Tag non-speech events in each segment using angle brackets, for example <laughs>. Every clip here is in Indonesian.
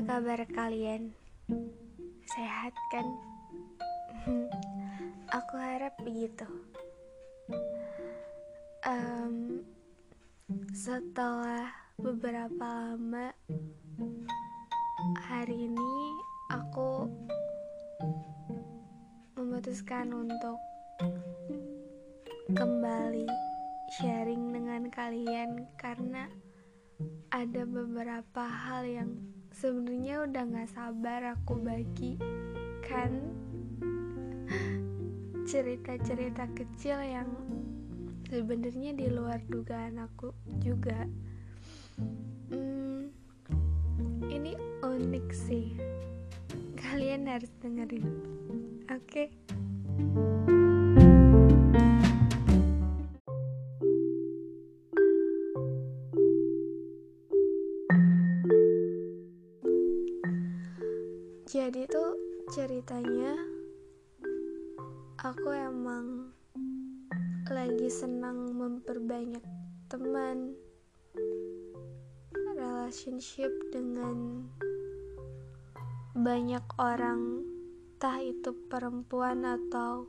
Kabar kalian? Sehat kan? <laughs> Aku harap begitu. Um, setelah beberapa lama, hari ini aku memutuskan untuk kembali sharing dengan kalian karena ada beberapa hal yang sebenarnya udah gak sabar aku bagi kan cerita-cerita kecil yang sebenarnya di luar dugaan aku juga hmm, ini unik sih kalian harus dengerin oke okay? Ceritanya aku emang lagi senang memperbanyak teman relationship dengan banyak orang entah itu perempuan atau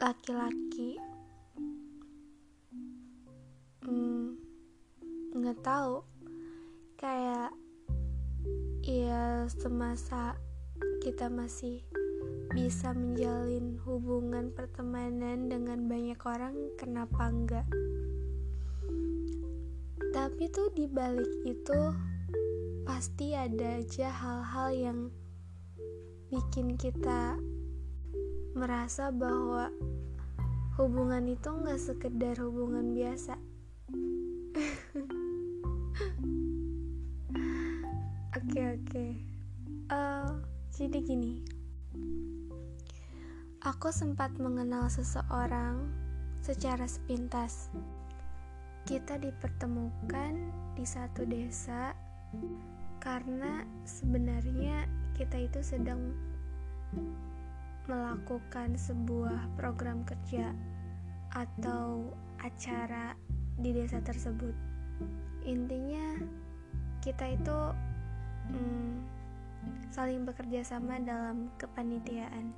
laki-laki. Hmm, nggak tahu. Kayak ya semasa kita masih bisa menjalin hubungan pertemanan dengan banyak orang kenapa enggak tapi tuh di balik itu pasti ada aja hal-hal yang bikin kita merasa bahwa hubungan itu nggak sekedar hubungan biasa <laughs> Oke oke. Uh, jadi gini. Aku sempat mengenal seseorang secara sepintas. Kita dipertemukan di satu desa karena sebenarnya kita itu sedang melakukan sebuah program kerja atau acara di desa tersebut. Intinya kita itu hmm, saling bekerja sama dalam kepanitiaan.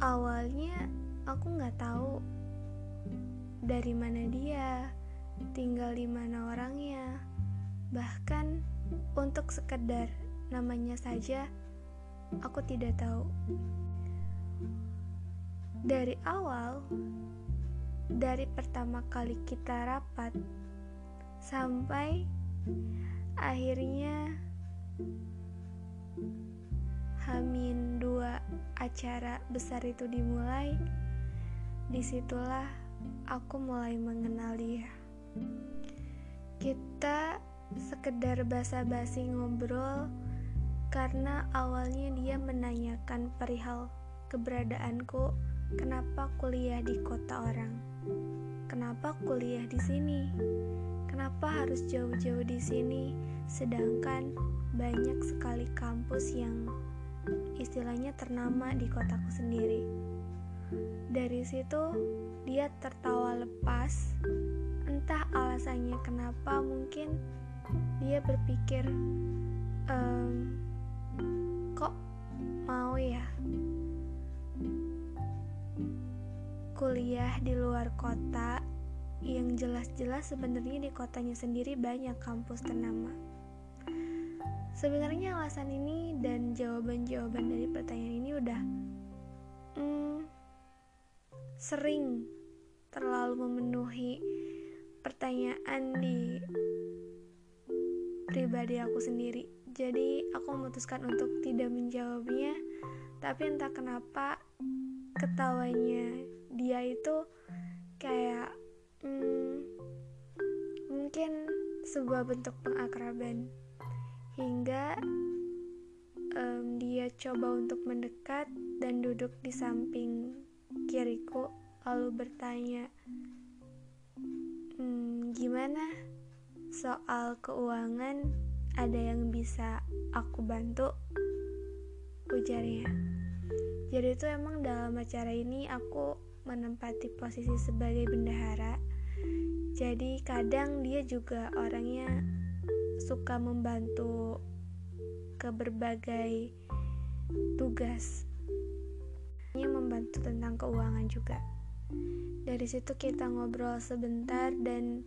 Awalnya aku nggak tahu dari mana dia, tinggal di mana orangnya, bahkan untuk sekedar namanya saja aku tidak tahu. Dari awal, dari pertama kali kita rapat sampai akhirnya Hamin dua acara besar itu dimulai, di situlah aku mulai mengenal dia. Kita sekedar basa-basi ngobrol karena awalnya dia menanyakan perihal keberadaanku, kenapa kuliah di kota orang, kenapa kuliah di sini, kenapa harus jauh-jauh di sini, sedangkan banyak sekali kampus yang istilahnya ternama di kotaku sendiri. Dari situ dia tertawa lepas, entah alasannya kenapa mungkin dia berpikir ehm, kok mau ya kuliah di luar kota yang jelas-jelas sebenarnya di kotanya sendiri banyak kampus ternama. Sebenarnya alasan ini dan jawaban-jawaban dari pertanyaan ini udah hmm, sering terlalu memenuhi pertanyaan di pribadi aku sendiri. Jadi aku memutuskan untuk tidak menjawabnya. Tapi entah kenapa ketawanya dia itu kayak hmm, mungkin sebuah bentuk pengakraban hingga um, dia coba untuk mendekat dan duduk di samping kiriku lalu bertanya hmm, gimana? Soal keuangan ada yang bisa aku bantu? Ujarnya. Jadi itu emang dalam acara ini aku menempati posisi sebagai bendahara. Jadi kadang dia juga orangnya suka membantu ke berbagai tugas. Ini membantu tentang keuangan juga. Dari situ kita ngobrol sebentar dan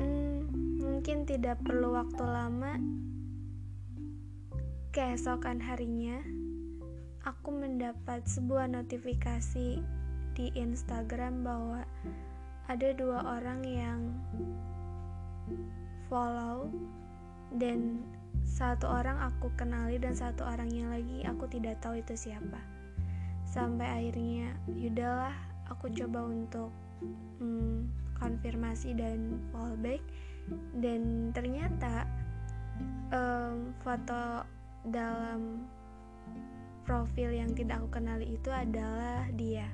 hmm, mungkin tidak perlu waktu lama. Keesokan harinya, aku mendapat sebuah notifikasi di Instagram bahwa ada dua orang yang follow dan satu orang aku kenali dan satu orangnya lagi aku tidak tahu itu siapa. Sampai akhirnya yaudahlah aku coba untuk hmm, konfirmasi dan fallback. Dan ternyata um, foto dalam profil yang tidak aku kenali itu adalah dia.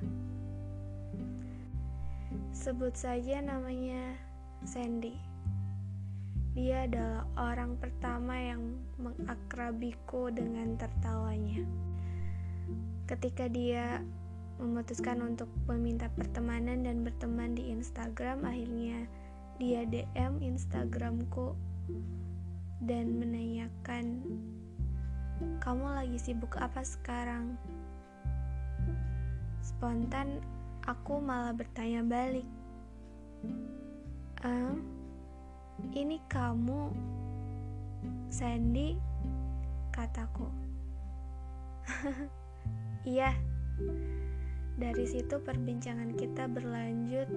Sebut saja namanya Sandy. Dia adalah orang pertama yang mengakrabiku dengan tertawanya. Ketika dia memutuskan untuk meminta pertemanan dan berteman di Instagram, akhirnya dia DM Instagramku dan menanyakan, "Kamu lagi sibuk apa sekarang?" Spontan Aku malah bertanya balik. ehm, ini kamu, Sandy? Kataku. <laughs> iya. Dari situ perbincangan kita berlanjut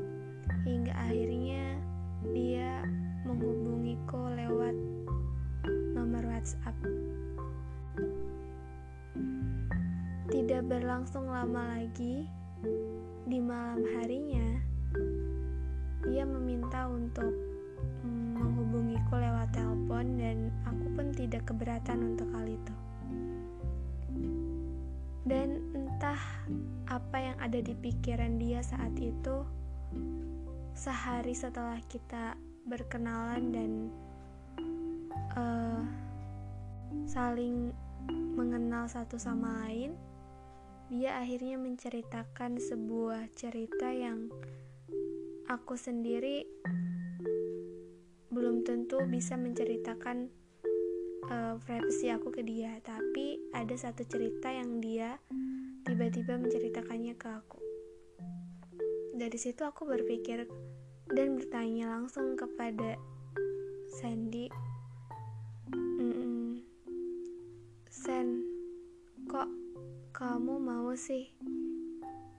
hingga akhirnya dia menghubungiku lewat nomor WhatsApp. Tidak berlangsung lama lagi, di malam harinya, dia meminta untuk menghubungiku lewat telepon dan aku pun tidak keberatan untuk hal itu. Dan entah apa yang ada di pikiran dia saat itu, sehari setelah kita berkenalan dan uh, saling mengenal satu sama lain, dia akhirnya menceritakan sebuah cerita yang aku sendiri belum tentu bisa menceritakan uh, privasi aku ke dia, tapi ada satu cerita yang dia tiba-tiba menceritakannya ke aku. Dari situ aku berpikir dan bertanya langsung kepada Sandy, -mm, Sen, kok kamu mau sih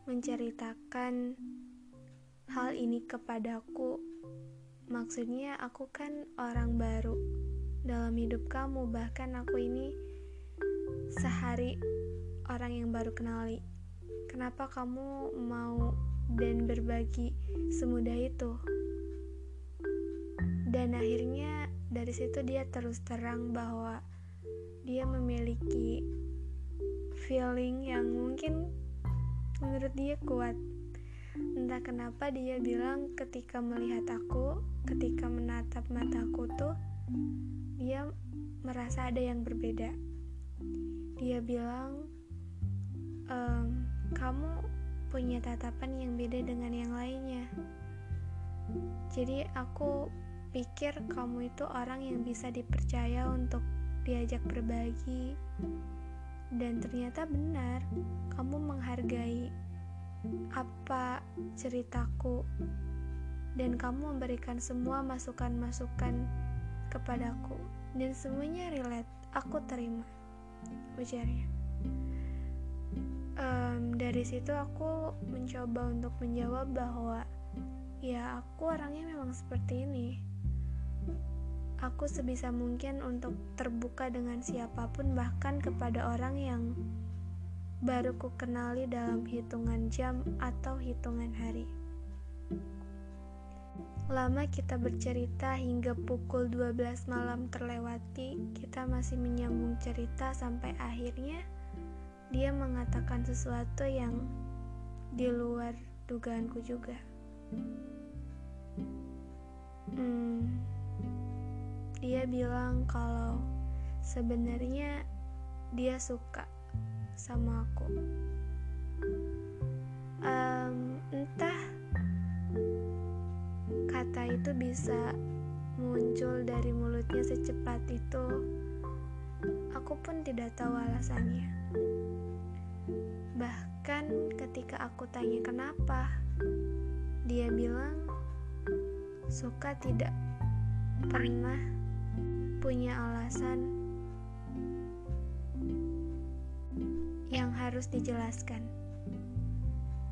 menceritakan hal ini kepadaku? Maksudnya, aku kan orang baru dalam hidup kamu, bahkan aku ini sehari orang yang baru kenali. Kenapa kamu mau dan berbagi semudah itu? Dan akhirnya dari situ dia terus terang bahwa dia memiliki feeling yang mungkin menurut dia kuat. Entah kenapa dia bilang ketika melihat aku, ketika menatap mataku tuh, dia merasa ada yang berbeda. Dia bilang, ehm, kamu punya tatapan yang beda dengan yang lainnya. Jadi aku pikir kamu itu orang yang bisa dipercaya untuk diajak berbagi, dan ternyata benar, kamu menghargai apa ceritaku, dan kamu memberikan semua masukan-masukan kepadaku, dan semuanya relate. Aku terima, ujarnya. Um, dari situ aku mencoba untuk menjawab bahwa ya aku orangnya memang seperti ini aku sebisa mungkin untuk terbuka dengan siapa pun bahkan kepada orang yang baru ku kenali dalam hitungan jam atau hitungan hari. Lama kita bercerita hingga pukul 12 malam terlewati, kita masih menyambung cerita sampai akhirnya dia mengatakan sesuatu yang di luar dugaanku juga. Hmm, dia bilang kalau sebenarnya dia suka sama aku. Um, entah kata itu bisa muncul dari mulutnya secepat itu, aku pun tidak tahu alasannya. Bahkan ketika aku tanya kenapa, dia bilang suka tidak pernah punya alasan yang harus dijelaskan.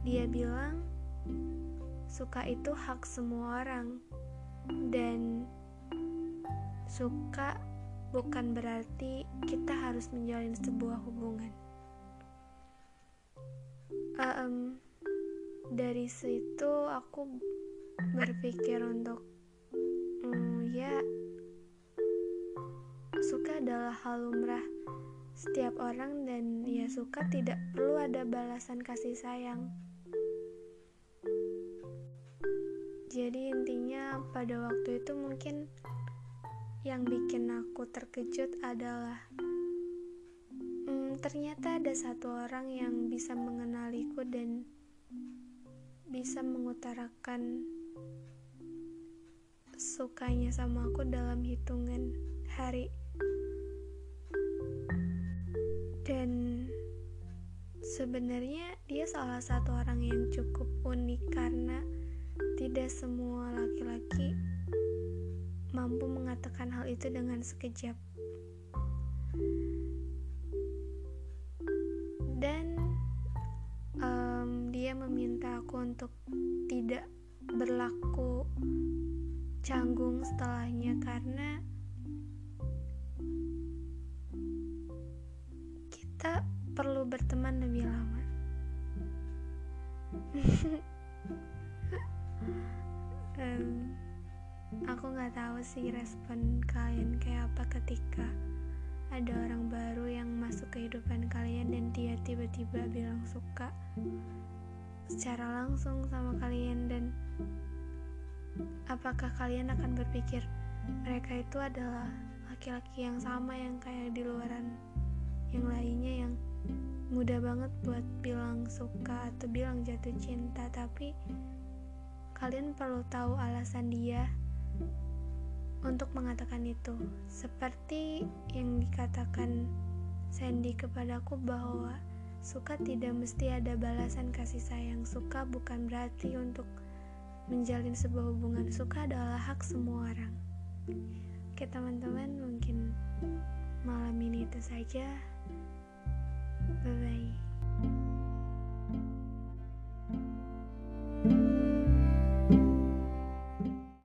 Dia bilang suka itu hak semua orang dan suka bukan berarti kita harus menjalin sebuah hubungan. Um, dari situ aku berpikir untuk um, ya suka adalah hal lumrah setiap orang dan ya suka tidak perlu ada balasan kasih sayang. Jadi intinya pada waktu itu mungkin yang bikin aku terkejut adalah hmm, ternyata ada satu orang yang bisa mengenaliku dan bisa mengutarakan sukanya sama aku dalam hitungan hari sebenarnya dia salah satu orang yang cukup unik karena tidak semua laki-laki mampu mengatakan hal itu dengan sekejap. Dan um, dia meminta aku untuk tidak berlaku canggung setelahnya karena nggak tahu sih respon kalian kayak apa ketika ada orang baru yang masuk kehidupan kalian dan dia tiba-tiba bilang suka secara langsung sama kalian dan apakah kalian akan berpikir mereka itu adalah laki-laki yang sama yang kayak di luaran yang lainnya yang mudah banget buat bilang suka atau bilang jatuh cinta tapi kalian perlu tahu alasan dia untuk mengatakan itu. Seperti yang dikatakan Sandy kepadaku bahwa suka tidak mesti ada balasan kasih sayang. Suka bukan berarti untuk menjalin sebuah hubungan. Suka adalah hak semua orang. Oke teman-teman mungkin malam ini itu saja. Bye bye.